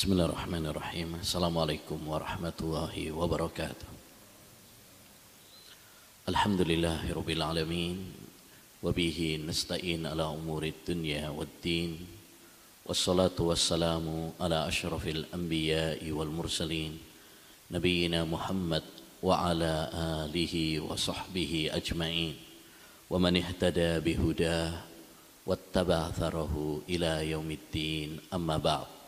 بسم الله الرحمن الرحيم السلام عليكم ورحمة الله وبركاته الحمد لله رب العالمين وبه نستعين على أمور الدنيا والدين والصلاة والسلام على أشرف الأنبياء والمرسلين نبينا محمد وعلى آله وصحبه أجمعين ومن اهتدى بهداه واتبع ثره إلى يوم الدين أما بعد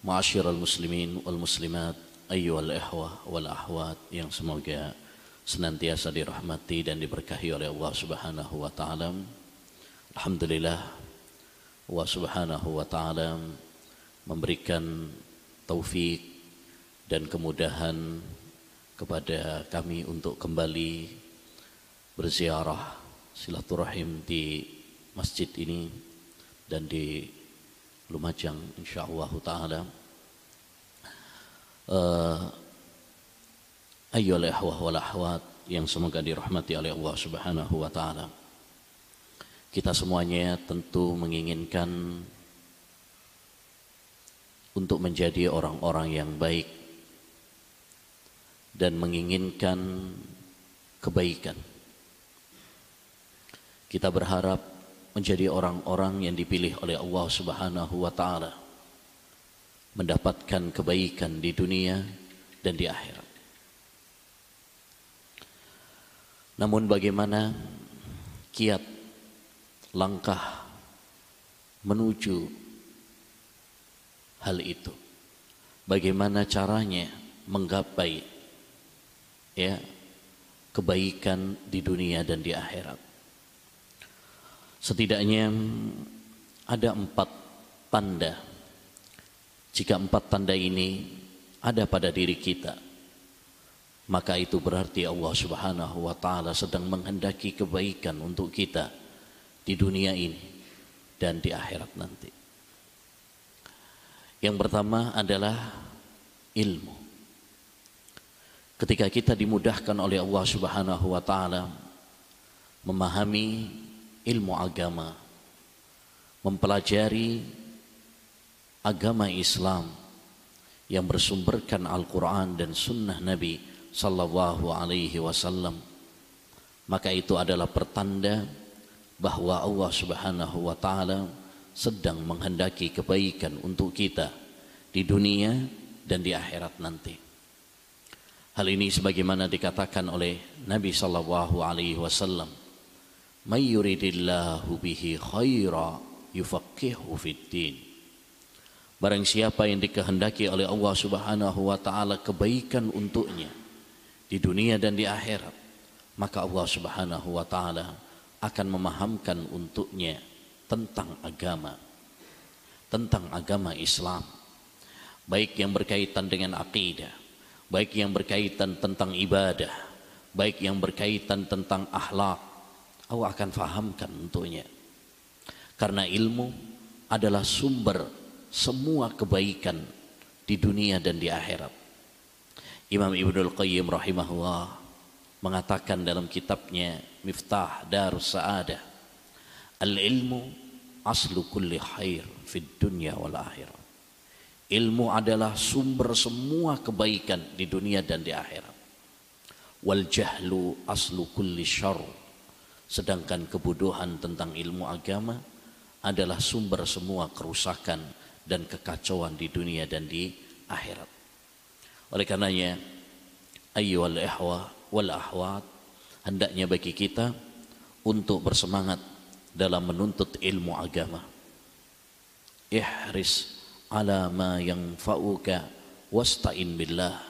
Ma'asyiral muslimin wal muslimat ayyuhal ikhwah wal ahwat yang semoga senantiasa dirahmati dan diberkahi oleh Allah Subhanahu wa taala. Alhamdulillah Allah Subhanahu wa taala memberikan taufik dan kemudahan kepada kami untuk kembali berziarah silaturahim di masjid ini dan di Lumajang insyaallah taala. Uh, ayyuhal ikhwah wal ahwat yang semoga dirahmati oleh Allah Subhanahu wa taala. Kita semuanya tentu menginginkan untuk menjadi orang-orang yang baik dan menginginkan kebaikan. Kita berharap menjadi orang-orang yang dipilih oleh Allah Subhanahu wa taala mendapatkan kebaikan di dunia dan di akhirat. Namun bagaimana kiat langkah menuju hal itu? Bagaimana caranya menggapai ya kebaikan di dunia dan di akhirat? Setidaknya ada empat tanda. Jika empat tanda ini ada pada diri kita, maka itu berarti Allah Subhanahu wa taala sedang menghendaki kebaikan untuk kita di dunia ini dan di akhirat nanti. Yang pertama adalah ilmu. Ketika kita dimudahkan oleh Allah Subhanahu wa taala memahami ilmu agama, mempelajari agama Islam yang bersumberkan Al-Quran dan Sunnah Nabi Sallallahu Alaihi Wasallam, maka itu adalah pertanda bahwa Allah Subhanahu Wa Taala sedang menghendaki kebaikan untuk kita di dunia dan di akhirat nanti. Hal ini sebagaimana dikatakan oleh Nabi Sallallahu Alaihi Wasallam may yuridillahu bihi khaira yufaqihu fiddin barang siapa yang dikehendaki oleh Allah Subhanahu wa taala kebaikan untuknya di dunia dan di akhirat maka Allah Subhanahu wa taala akan memahamkan untuknya tentang agama tentang agama Islam. Baik yang berkaitan dengan akidah baik yang berkaitan tentang ibadah baik yang berkaitan tentang akhlak Allah akan fahamkan untuknya. Karena ilmu adalah sumber semua kebaikan di dunia dan di akhirat. Imam Ibnul Qayyim rahimahullah mengatakan dalam kitabnya Miftah Darus Sa'adah Al-ilmu aslu kulli khair fid dunya wal akhirah. Ilmu adalah sumber semua kebaikan di dunia dan di akhirat. Wal jahlu aslu kulli syarr Sedangkan kebodohan tentang ilmu agama adalah sumber semua kerusakan dan kekacauan di dunia dan di akhirat. Oleh karenanya, ayyuhal ihwa wal ahwat, hendaknya bagi kita untuk bersemangat dalam menuntut ilmu agama. Ihris ala ma yang fa'uka wasta'in billah.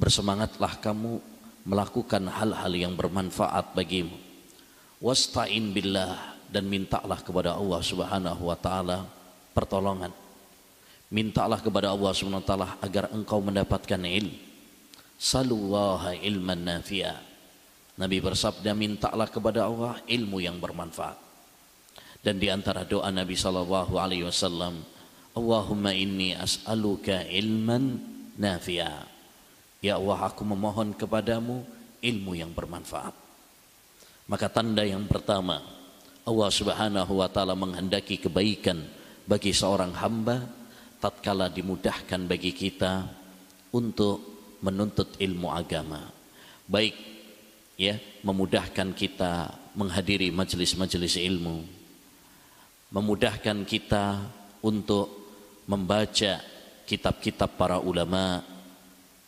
Bersemangatlah kamu melakukan hal-hal yang bermanfaat bagimu wasta'in billah dan mintalah kepada Allah Subhanahu wa taala pertolongan. Mintalah kepada Allah Subhanahu wa taala agar engkau mendapatkan ilmu. Salullaha ilman nafi'a. Nabi bersabda mintalah kepada Allah ilmu yang bermanfaat. Dan di antara doa Nabi sallallahu alaihi wasallam, Allahumma inni as'aluka ilman nafi'a. Ya Allah aku memohon kepadamu ilmu yang bermanfaat. Maka tanda yang pertama Allah Subhanahu wa taala menghendaki kebaikan bagi seorang hamba tatkala dimudahkan bagi kita untuk menuntut ilmu agama. Baik ya, memudahkan kita menghadiri majelis-majelis ilmu. Memudahkan kita untuk membaca kitab-kitab para ulama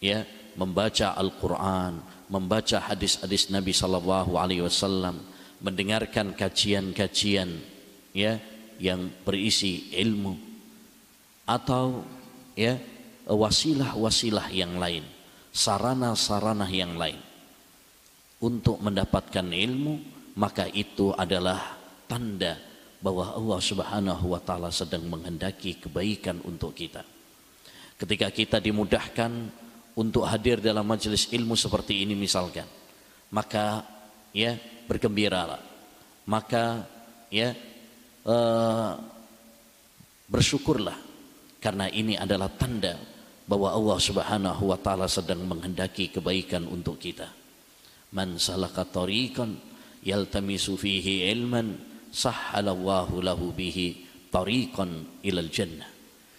ya, membaca Al-Qur'an, membaca hadis-hadis Nabi sallallahu alaihi wasallam, mendengarkan kajian-kajian ya yang berisi ilmu atau ya wasilah-wasilah yang lain, sarana-sarana yang lain untuk mendapatkan ilmu, maka itu adalah tanda bahwa Allah Subhanahu wa taala sedang menghendaki kebaikan untuk kita. Ketika kita dimudahkan untuk hadir dalam majelis ilmu seperti ini misalkan, maka ya bergembiralah. Maka ya uh, bersyukurlah karena ini adalah tanda bahwa Allah Subhanahu wa taala sedang menghendaki kebaikan untuk kita. Man salaka tariqan yaltamisu fihi ilman sahhalallahu lahu bihi tariqan ilal jannah.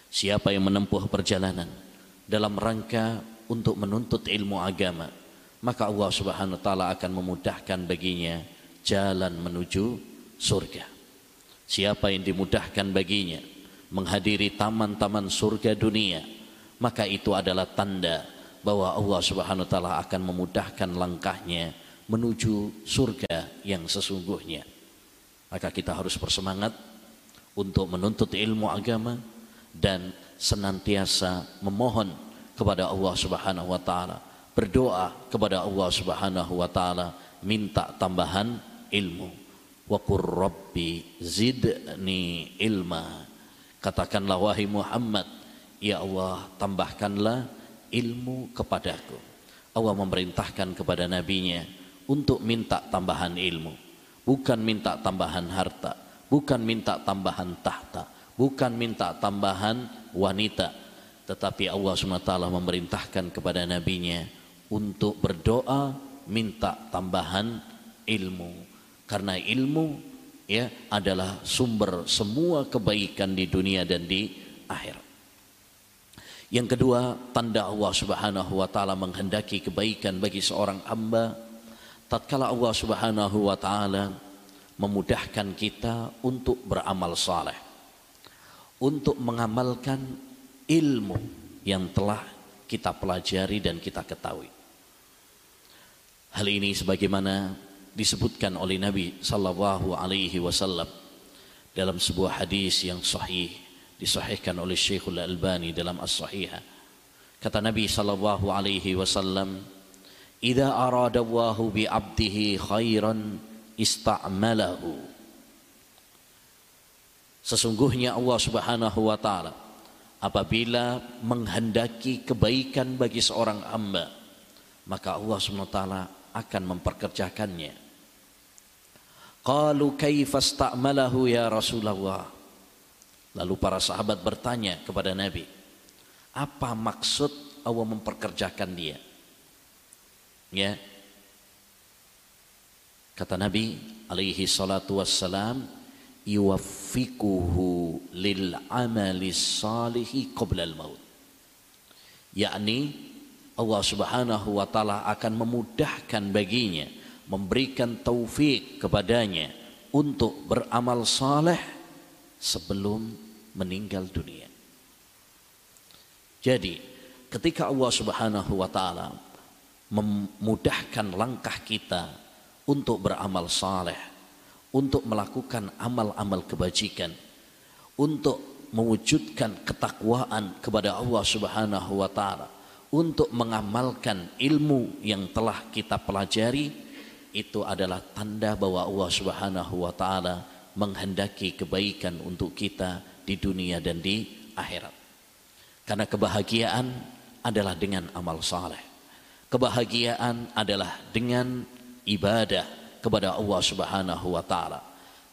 Siapa yang menempuh perjalanan dalam rangka untuk menuntut ilmu agama, maka Allah Subhanahu wa taala akan memudahkan baginya jalan menuju surga. Siapa yang dimudahkan baginya menghadiri taman-taman surga dunia maka itu adalah tanda bahwa Allah Subhanahu wa taala akan memudahkan langkahnya menuju surga yang sesungguhnya maka kita harus bersemangat untuk menuntut ilmu agama dan senantiasa memohon kepada Allah Subhanahu wa taala berdoa kepada Allah Subhanahu wa taala minta tambahan ilmu wa rabbi zidni ilma Katakanlah wahai Muhammad, ya Allah tambahkanlah ilmu kepadaku. Allah memerintahkan kepada nabinya untuk minta tambahan ilmu. Bukan minta tambahan harta, bukan minta tambahan tahta, bukan minta tambahan wanita. Tetapi Allah SWT memerintahkan kepada nabinya untuk berdoa minta tambahan ilmu. Karena ilmu ya adalah sumber semua kebaikan di dunia dan di akhirat. Yang kedua, tanda Allah Subhanahu wa taala menghendaki kebaikan bagi seorang hamba tatkala Allah Subhanahu wa taala memudahkan kita untuk beramal saleh. Untuk mengamalkan ilmu yang telah kita pelajari dan kita ketahui. Hal ini sebagaimana disebutkan oleh Nabi sallallahu alaihi wasallam dalam sebuah hadis yang sahih disahihkan oleh Syekhul Albani dalam As-Sahihah. Kata Nabi sallallahu alaihi wasallam, "Idza arada Allahu bi 'abdihi khairan ista'malahu." Sesungguhnya Allah Subhanahu wa taala apabila menghendaki kebaikan bagi seorang hamba, maka Allah taala akan memperkerjakannya Qalu kaifa sta'malahu ya Rasulullah. Lalu para sahabat bertanya kepada Nabi, apa maksud Allah memperkerjakan dia? Ya. Kata Nabi alaihi salatu wassalam, yuwaffiquhu lil amali salihi qabla al maut. Yakni Allah Subhanahu wa taala akan memudahkan baginya memberikan taufik kepadanya untuk beramal saleh sebelum meninggal dunia. Jadi, ketika Allah Subhanahu wa taala memudahkan langkah kita untuk beramal saleh, untuk melakukan amal-amal kebajikan, untuk mewujudkan ketakwaan kepada Allah Subhanahu wa taala, untuk mengamalkan ilmu yang telah kita pelajari, itu adalah tanda bahwa Allah Subhanahu wa taala menghendaki kebaikan untuk kita di dunia dan di akhirat. Karena kebahagiaan adalah dengan amal saleh. Kebahagiaan adalah dengan ibadah kepada Allah Subhanahu wa taala.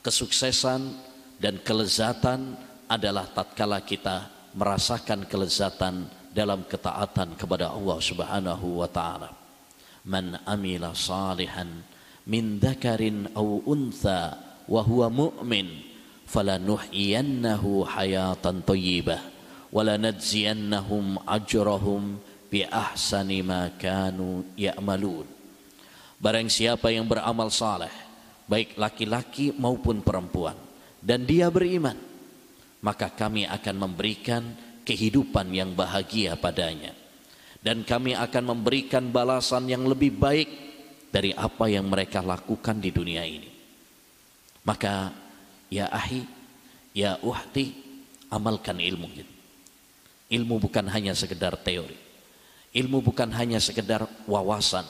Kesuksesan dan kelezatan adalah tatkala kita merasakan kelezatan dalam ketaatan kepada Allah Subhanahu wa taala. Man amila salihan min dzakarin aw untha wa huwa mu'min falanuhyiyannahu hayatan thayyibah walanadziyannahum ajrahum bi ahsani ma kanu ya'malun barang siapa yang beramal saleh baik laki-laki maupun perempuan dan dia beriman maka kami akan memberikan kehidupan yang bahagia padanya. Dan kami akan memberikan balasan yang lebih baik dari apa yang mereka lakukan di dunia ini. Maka ya ahi ya uhti amalkan ilmu ilmu bukan hanya sekedar teori. Ilmu bukan hanya sekedar wawasan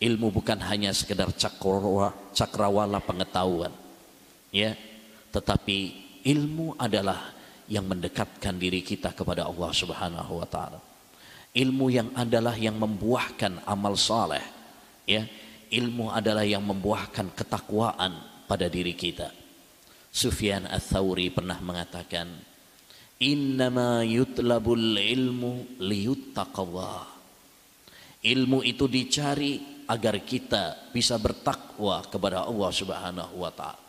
ilmu bukan hanya sekedar cakrawala, cakrawala pengetahuan ya. Tetapi ilmu adalah yang mendekatkan diri kita kepada Allah Subhanahu wa taala. Ilmu yang adalah yang membuahkan amal saleh ya. Ilmu adalah yang membuahkan ketakwaan pada diri kita. Sufyan Ats-Tsauri pernah mengatakan Innama yutlabul ilmu liyuttaqallah. Ilmu itu dicari agar kita bisa bertakwa kepada Allah Subhanahu wa taala.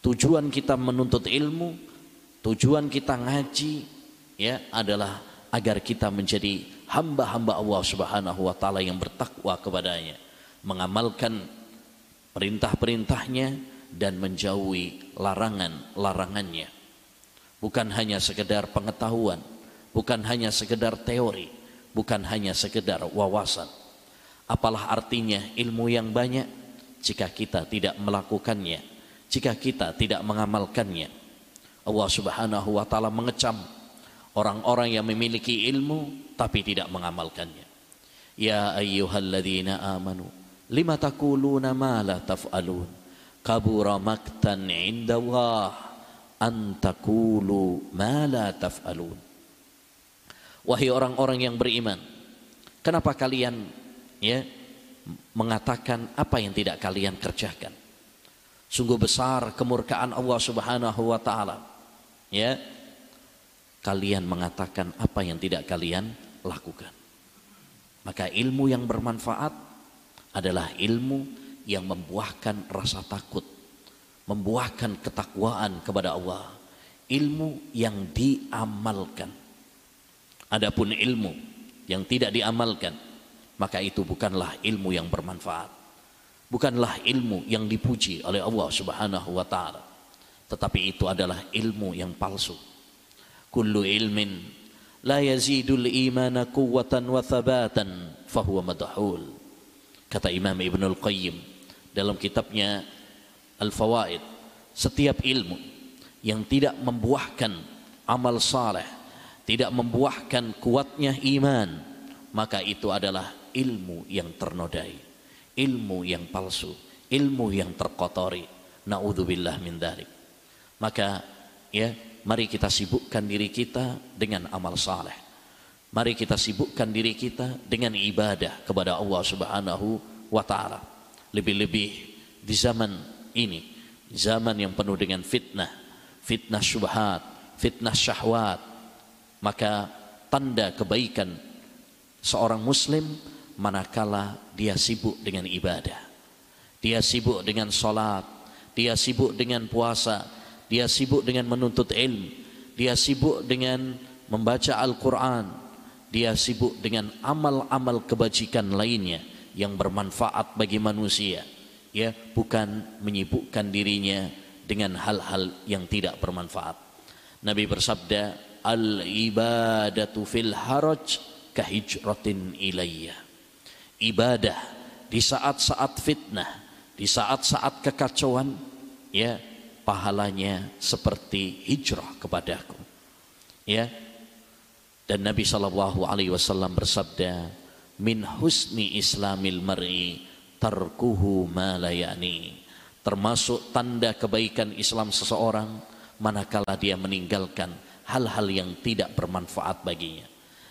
Tujuan kita menuntut ilmu, tujuan kita ngaji ya adalah agar kita menjadi hamba-hamba Allah Subhanahu wa taala yang bertakwa kepadanya, mengamalkan perintah-perintahnya dan menjauhi larangan-larangannya bukan hanya sekedar pengetahuan, bukan hanya sekedar teori, bukan hanya sekedar wawasan. Apalah artinya ilmu yang banyak jika kita tidak melakukannya, jika kita tidak mengamalkannya. Allah Subhanahu wa taala mengecam orang-orang yang memiliki ilmu tapi tidak mengamalkannya. Ya ayyuhalladzina amanu lima taquluna ma la taf'alun kabura maktan 'inda Allah antakulu ma la taf'alun. Wahai orang-orang yang beriman, kenapa kalian ya mengatakan apa yang tidak kalian kerjakan? Sungguh besar kemurkaan Allah Subhanahu wa taala. Ya. Kalian mengatakan apa yang tidak kalian lakukan. Maka ilmu yang bermanfaat adalah ilmu yang membuahkan rasa takut membuahkan ketakwaan kepada Allah ilmu yang diamalkan adapun ilmu yang tidak diamalkan maka itu bukanlah ilmu yang bermanfaat. Bukanlah ilmu yang dipuji oleh Allah Subhanahu wa taala. Tetapi itu adalah ilmu yang palsu. Kullu ilmin la yazidul imana quwwatan wa thabatan fahuwa madhul. Kata Imam Ibnul Qayyim dalam kitabnya al-fawaid setiap ilmu yang tidak membuahkan amal saleh tidak membuahkan kuatnya iman maka itu adalah ilmu yang ternodai ilmu yang palsu ilmu yang terkotori. Naudzubillah min dzalik maka ya mari kita sibukkan diri kita dengan amal saleh. Mari kita sibukkan diri kita dengan ibadah kepada Allah Subhanahu wa taala. Lebih-lebih di zaman ini zaman yang penuh dengan fitnah fitnah syubhat fitnah syahwat maka tanda kebaikan seorang muslim manakala dia sibuk dengan ibadah dia sibuk dengan salat dia sibuk dengan puasa dia sibuk dengan menuntut ilmu dia sibuk dengan membaca Al-Quran dia sibuk dengan amal-amal kebajikan lainnya yang bermanfaat bagi manusia ya bukan menyibukkan dirinya dengan hal-hal yang tidak bermanfaat. Nabi bersabda, "Al ibadatu fil haraj kahijratin ilayya." Ibadah di saat-saat fitnah, di saat-saat kekacauan, ya pahalanya seperti hijrah kepadaku. Ya. Dan Nabi sallallahu alaihi wasallam bersabda, "Min husni islamil mar'i tarkuhu ma layani termasuk tanda kebaikan Islam seseorang manakala dia meninggalkan hal-hal yang tidak bermanfaat baginya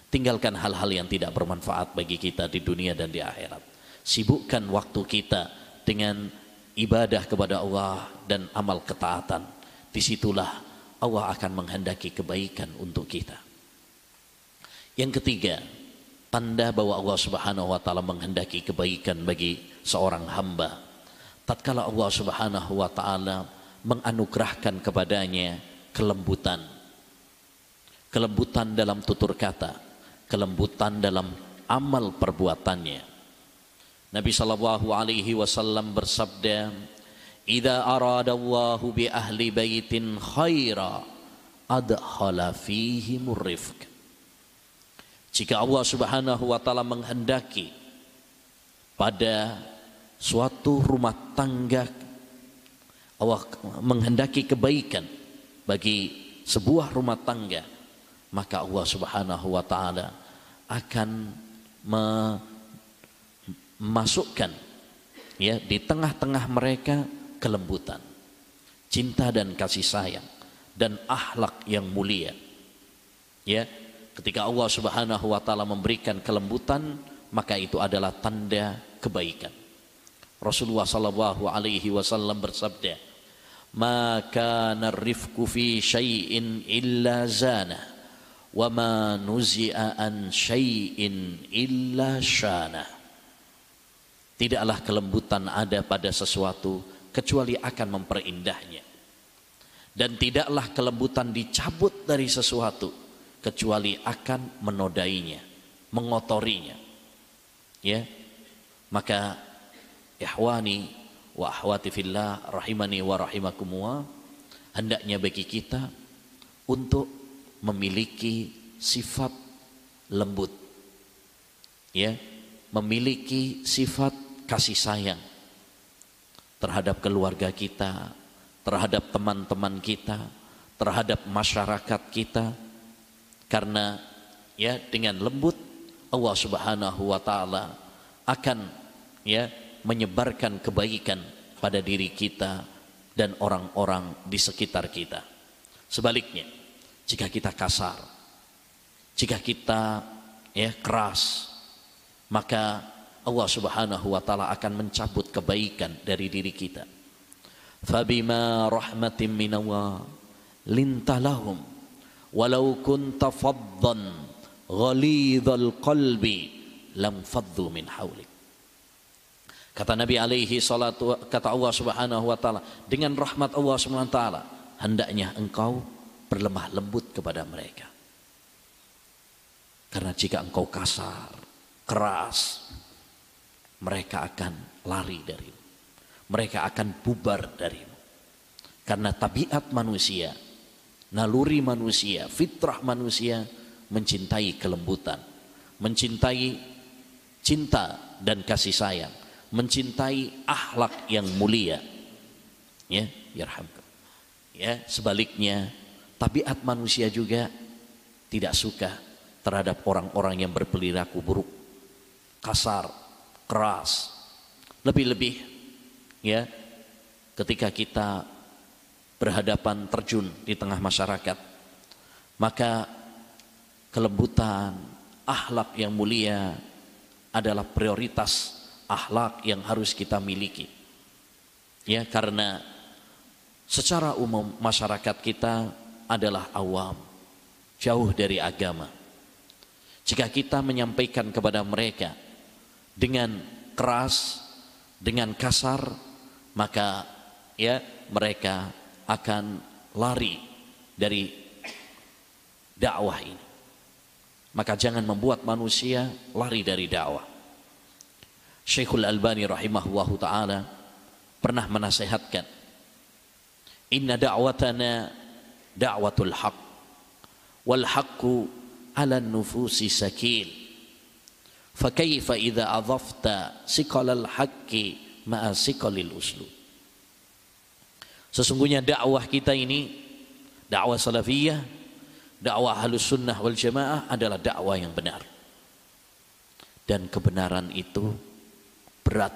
tinggalkan hal-hal yang tidak bermanfaat bagi kita di dunia dan di akhirat. Sibukkan waktu kita dengan ibadah kepada Allah dan amal ketaatan. Di situlah Allah akan menghendaki kebaikan untuk kita. Yang ketiga tanda bahwa Allah Subhanahu wa taala menghendaki kebaikan bagi seorang hamba. Tatkala Allah Subhanahu wa taala menganugerahkan kepadanya kelembutan. Kelembutan dalam tutur kata, kelembutan dalam amal perbuatannya. Nabi sallallahu alaihi wasallam bersabda, "Idza arada bi ahli baitin khaira, adkhala fihi murrifq." Jika Allah Subhanahu wa taala menghendaki pada suatu rumah tangga Allah menghendaki kebaikan bagi sebuah rumah tangga maka Allah Subhanahu wa taala akan memasukkan ya di tengah-tengah mereka kelembutan, cinta dan kasih sayang dan akhlak yang mulia. Ya, ketika Allah Subhanahu wa taala memberikan kelembutan, maka itu adalah tanda kebaikan. Rasulullah sallallahu alaihi wasallam bersabda, "Maka narifku fi syai'in illa zana, wa ma nuzi'a an syai'in illa syana." Tidaklah kelembutan ada pada sesuatu kecuali akan memperindahnya. Dan tidaklah kelembutan dicabut dari sesuatu kecuali akan menodainya, mengotorinya. Ya. Maka ihwani wa ahwati fillah rahimani wa rahimakumullah hendaknya bagi kita untuk memiliki sifat lembut. Ya, memiliki sifat kasih sayang terhadap keluarga kita, terhadap teman-teman kita, terhadap masyarakat kita. Karena ya dengan lembut Allah Subhanahu wa taala akan ya menyebarkan kebaikan pada diri kita dan orang-orang di sekitar kita. Sebaliknya, jika kita kasar, jika kita ya keras, maka Allah Subhanahu wa taala akan mencabut kebaikan dari diri kita. Fabima rahmatin minallah lintalahum walau kunta faddan ghalidhal qalbi lam faddu min haulik. Kata Nabi alaihi salatu kata Allah Subhanahu wa taala dengan rahmat Allah Subhanahu wa taala hendaknya engkau berlemah lembut kepada mereka. Karena jika engkau kasar, keras, mereka akan lari darimu. Mereka akan bubar darimu. Karena tabiat manusia, naluri manusia, fitrah manusia mencintai kelembutan, mencintai cinta dan kasih sayang, mencintai akhlak yang mulia. Ya, yarhamkum. Ya, sebaliknya tabiat manusia juga tidak suka terhadap orang-orang yang berperilaku buruk, kasar, keras. Lebih-lebih ya ketika kita berhadapan terjun di tengah masyarakat maka kelembutan akhlak yang mulia adalah prioritas akhlak yang harus kita miliki ya karena secara umum masyarakat kita adalah awam jauh dari agama jika kita menyampaikan kepada mereka dengan keras, dengan kasar, maka ya mereka akan lari dari dakwah ini. Maka jangan membuat manusia lari dari dakwah. Syekhul Albani rahimahullahu taala pernah menasehatkan Inna da'watana da'watul haq wal haqqu 'ala nufusi sakil Fakaifa idza adhafta siqalal haqqi ma'a siqalil uslub. Sesungguhnya dakwah kita ini dakwah salafiyah, dakwah halus sunnah wal jamaah adalah dakwah yang benar. Dan kebenaran itu berat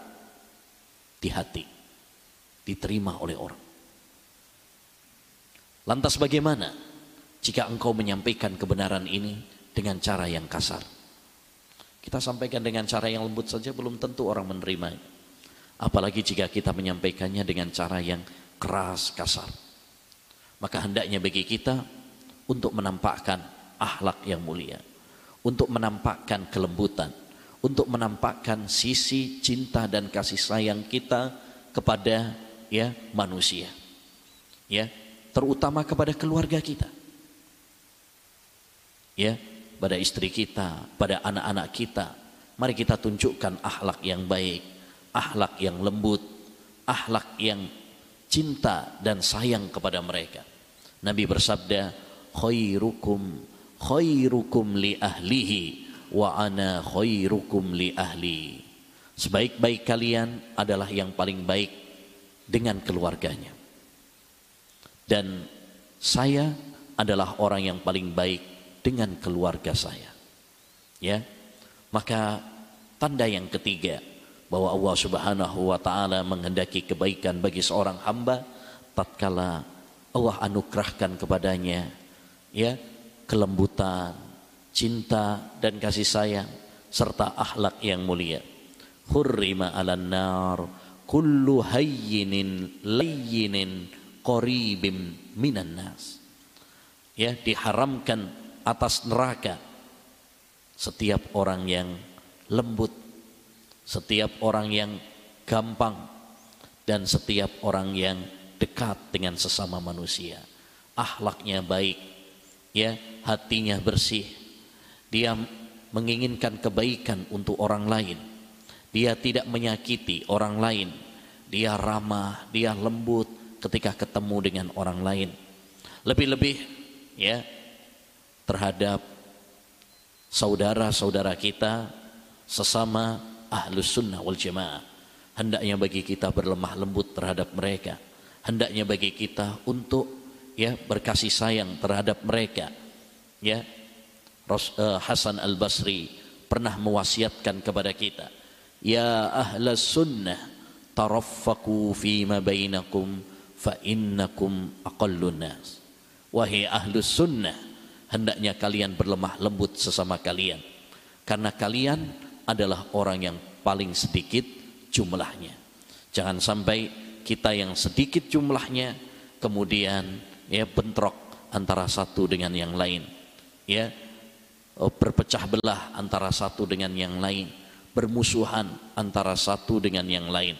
di hati, diterima oleh orang. Lantas bagaimana jika engkau menyampaikan kebenaran ini dengan cara yang kasar? Kita sampaikan dengan cara yang lembut saja belum tentu orang menerima. Apalagi jika kita menyampaikannya dengan cara yang keras, kasar. Maka hendaknya bagi kita untuk menampakkan akhlak yang mulia. Untuk menampakkan kelembutan. Untuk menampakkan sisi cinta dan kasih sayang kita kepada ya manusia. Ya, terutama kepada keluarga kita. ya pada istri kita, pada anak-anak kita. Mari kita tunjukkan akhlak yang baik, akhlak yang lembut, akhlak yang cinta dan sayang kepada mereka. Nabi bersabda, khairukum khairukum li ahlihi wa ana khairukum li ahli. Sebaik-baik kalian adalah yang paling baik dengan keluarganya. Dan saya adalah orang yang paling baik dengan keluarga saya. Ya. Maka tanda yang ketiga bahwa Allah Subhanahu wa taala menghendaki kebaikan bagi seorang hamba tatkala Allah anugerahkan kepadanya ya kelembutan, cinta dan kasih sayang serta akhlak yang mulia hurrima 'alan nar kullu hayyinin layyinin qaribim minan nas. Ya diharamkan atas neraka setiap orang yang lembut setiap orang yang gampang dan setiap orang yang dekat dengan sesama manusia. Akhlaknya baik ya hatinya bersih. Dia menginginkan kebaikan untuk orang lain. Dia tidak menyakiti orang lain. Dia ramah, dia lembut ketika ketemu dengan orang lain. Lebih-lebih ya terhadap saudara-saudara kita sesama ahlus sunnah wal jamaah. Hendaknya bagi kita berlemah lembut terhadap mereka. Hendaknya bagi kita untuk ya berkasih sayang terhadap mereka. Ya, eh, Hasan Al Basri pernah mewasiatkan kepada kita Ya ahla sunnah taraffaku fima bainakum fa innakum aqallun nas. Wahai ahlus sunnah, hendaknya kalian berlemah lembut sesama kalian. Karena kalian adalah orang yang paling sedikit jumlahnya. Jangan sampai kita yang sedikit jumlahnya kemudian ya bentrok antara satu dengan yang lain. Ya, oh, berpecah belah antara satu dengan yang lain bermusuhan antara satu dengan yang lain.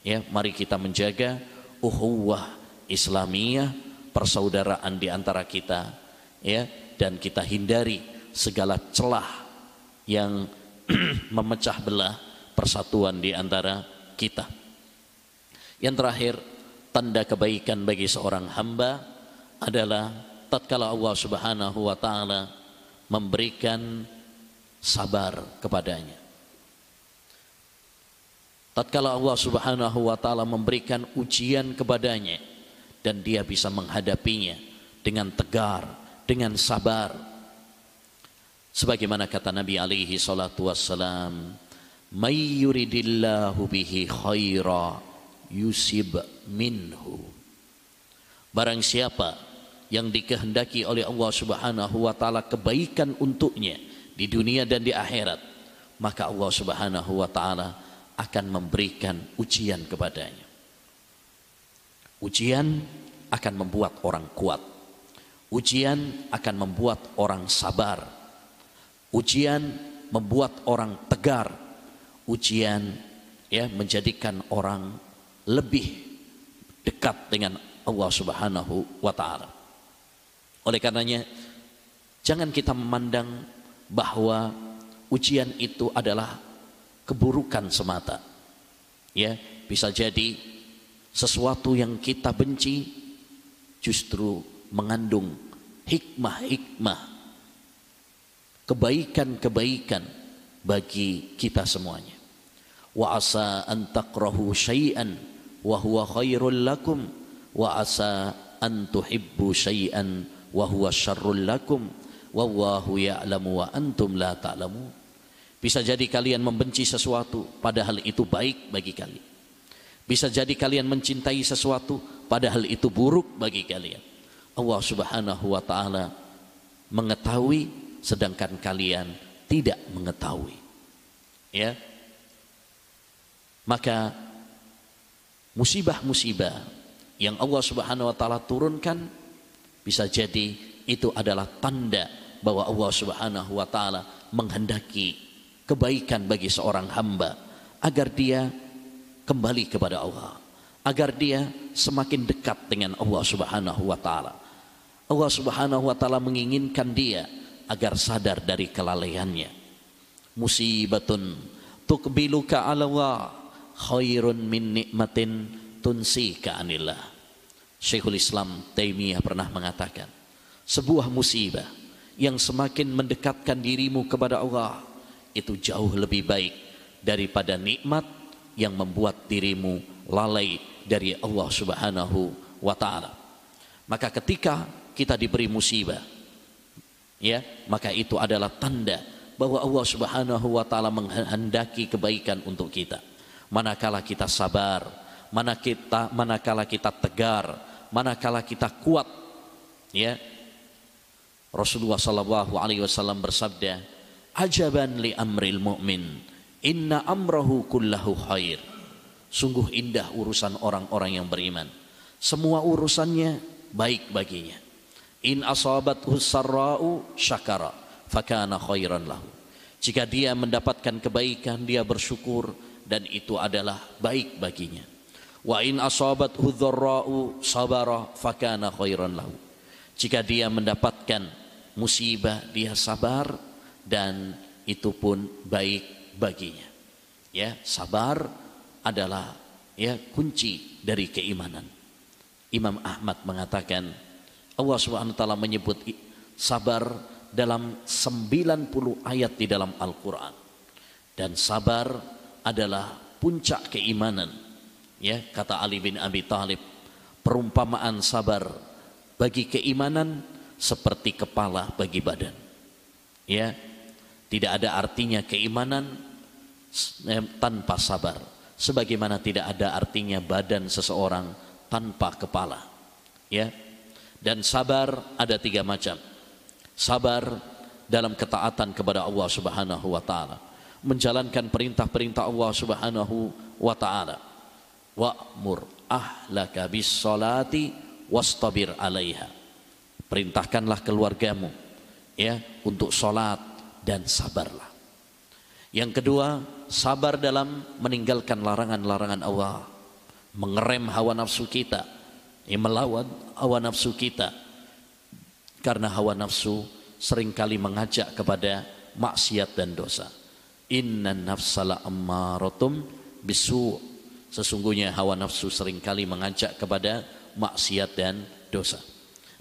Ya, mari kita menjaga uhuwah Islamiyah, persaudaraan di antara kita, ya, dan kita hindari segala celah yang memecah belah persatuan di antara kita. Yang terakhir, tanda kebaikan bagi seorang hamba adalah tatkala Allah Subhanahu wa taala memberikan sabar kepadanya tatkala Allah Subhanahu wa taala memberikan ujian kepadanya dan dia bisa menghadapinya dengan tegar, dengan sabar. Sebagaimana kata Nabi alaihi salatu wassalam, "May yuridillahu bihi khaira yusib minhu." Barang siapa yang dikehendaki oleh Allah Subhanahu wa taala kebaikan untuknya di dunia dan di akhirat, maka Allah Subhanahu wa taala akan memberikan ujian kepadanya. Ujian akan membuat orang kuat. Ujian akan membuat orang sabar. Ujian membuat orang tegar. Ujian ya menjadikan orang lebih dekat dengan Allah Subhanahu wa taala. Oleh karenanya jangan kita memandang bahwa ujian itu adalah keburukan semata. Ya, bisa jadi sesuatu yang kita benci justru mengandung hikmah-hikmah kebaikan-kebaikan bagi kita semuanya. Wa asa an takrahu syai'an wa huwa khairul lakum wa asa an tuhibbu syai'an wa huwa syarrul lakum wallahu ya'lamu wa antum la ta'lamun. Bisa jadi kalian membenci sesuatu padahal itu baik bagi kalian. Bisa jadi kalian mencintai sesuatu padahal itu buruk bagi kalian. Allah Subhanahu wa taala mengetahui sedangkan kalian tidak mengetahui. Ya. Maka musibah-musibah yang Allah Subhanahu wa taala turunkan bisa jadi itu adalah tanda bahwa Allah Subhanahu wa taala menghendaki kebaikan bagi seorang hamba agar dia kembali kepada Allah agar dia semakin dekat dengan Allah Subhanahu wa taala Allah Subhanahu wa taala menginginkan dia agar sadar dari kelalaiannya. Musibatun tukbiluka ala Allah khairun min nikmatin tunsika anillah. Syekhul Islam Taimiyah pernah mengatakan, sebuah musibah yang semakin mendekatkan dirimu kepada Allah itu jauh lebih baik daripada nikmat yang membuat dirimu lalai dari Allah Subhanahu wa taala. Maka ketika kita diberi musibah ya, maka itu adalah tanda bahwa Allah Subhanahu wa taala menghendaki kebaikan untuk kita. Manakala kita sabar, mana kita manakala kita tegar, manakala kita kuat ya. Rasulullah sallallahu alaihi wasallam bersabda, "Ajaban li amril mu'min, inna amrahu kullahu khair." Sungguh indah urusan orang-orang yang beriman. Semua urusannya baik baginya. In asabathu sarra'u syakara fakana khairan lahu. Jika dia mendapatkan kebaikan, dia bersyukur dan itu adalah baik baginya. Wa in asabathu dharra'u sabara fakana khairan lahu. Jika dia mendapatkan musibah, dia sabar dan itu pun baik baginya. Ya, sabar adalah ya kunci dari keimanan. Imam Ahmad mengatakan Allah Subhanahu wa taala menyebut sabar dalam 90 ayat di dalam Al-Qur'an. Dan sabar adalah puncak keimanan. Ya, kata Ali bin Abi Thalib, perumpamaan sabar bagi keimanan seperti kepala bagi badan. Ya, tidak ada artinya keimanan eh, tanpa sabar. Sebagaimana tidak ada artinya badan seseorang tanpa kepala. Ya. Dan sabar ada tiga macam. Sabar dalam ketaatan kepada Allah Subhanahu wa taala, menjalankan perintah-perintah Allah Subhanahu wa taala. Wa'mur ahlaka bis salati wastabir 'alaiha. Perintahkanlah keluargamu ya untuk salat dan sabarlah. Yang kedua, sabar dalam meninggalkan larangan-larangan Allah mengerem hawa nafsu kita, melawan hawa nafsu kita. Karena hawa nafsu sering kali mengajak kepada maksiat dan dosa. Inna nafsala ammaratum bisu. Sesungguhnya hawa nafsu sering kali mengajak kepada maksiat dan dosa.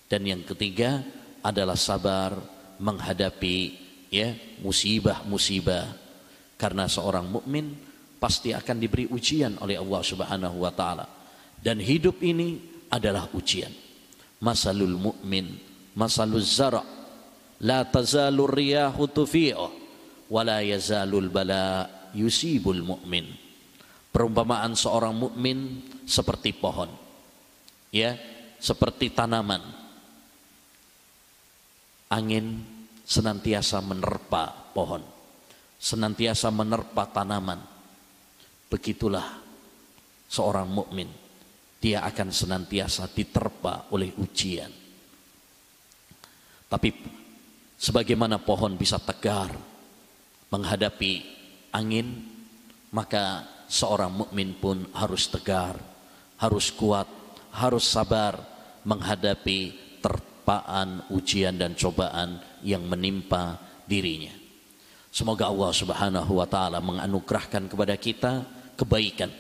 Dan yang ketiga adalah sabar menghadapi ya musibah-musibah karena seorang mukmin pasti akan diberi ujian oleh Allah Subhanahu wa taala. Dan hidup ini adalah ujian. Masalul mu'min, masalul zara' la tazalur riyahu tufi'u wa la yazalul bala yusibul mu'min. Perumpamaan seorang mukmin seperti pohon. Ya, seperti tanaman. Angin senantiasa menerpa pohon, senantiasa menerpa tanaman Begitulah seorang mukmin. Dia akan senantiasa diterpa oleh ujian. Tapi sebagaimana pohon bisa tegar menghadapi angin, maka seorang mukmin pun harus tegar, harus kuat, harus sabar menghadapi terpaan ujian dan cobaan yang menimpa dirinya. Semoga Allah Subhanahu wa taala menganugerahkan kepada kita kebaikan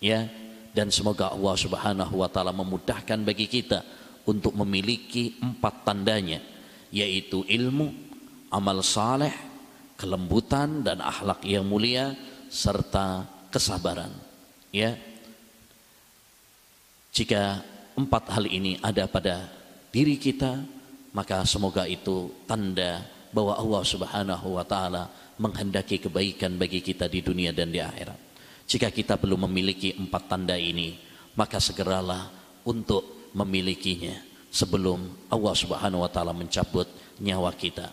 ya dan semoga Allah Subhanahu wa taala memudahkan bagi kita untuk memiliki empat tandanya yaitu ilmu, amal saleh, kelembutan dan akhlak yang mulia serta kesabaran. Ya. Jika empat hal ini ada pada diri kita, maka semoga itu tanda bahwa Allah Subhanahu wa taala menghendaki kebaikan bagi kita di dunia dan di akhirat. Jika kita belum memiliki empat tanda ini, maka segeralah untuk memilikinya sebelum Allah Subhanahu wa taala mencabut nyawa kita.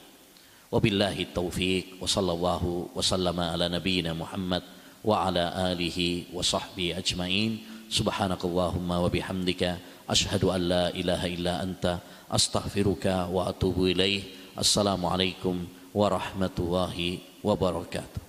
Wabillahi taufiq wa sallallahu wa sallama ala nabiyyina Muhammad wa ala alihi wa sahbihi ajmain. Subhanakallahumma wa bihamdika أشهد أن لا إله إلا أنت أستغفرك وأتوب إليه السلام عليكم ورحمة الله وبركاته.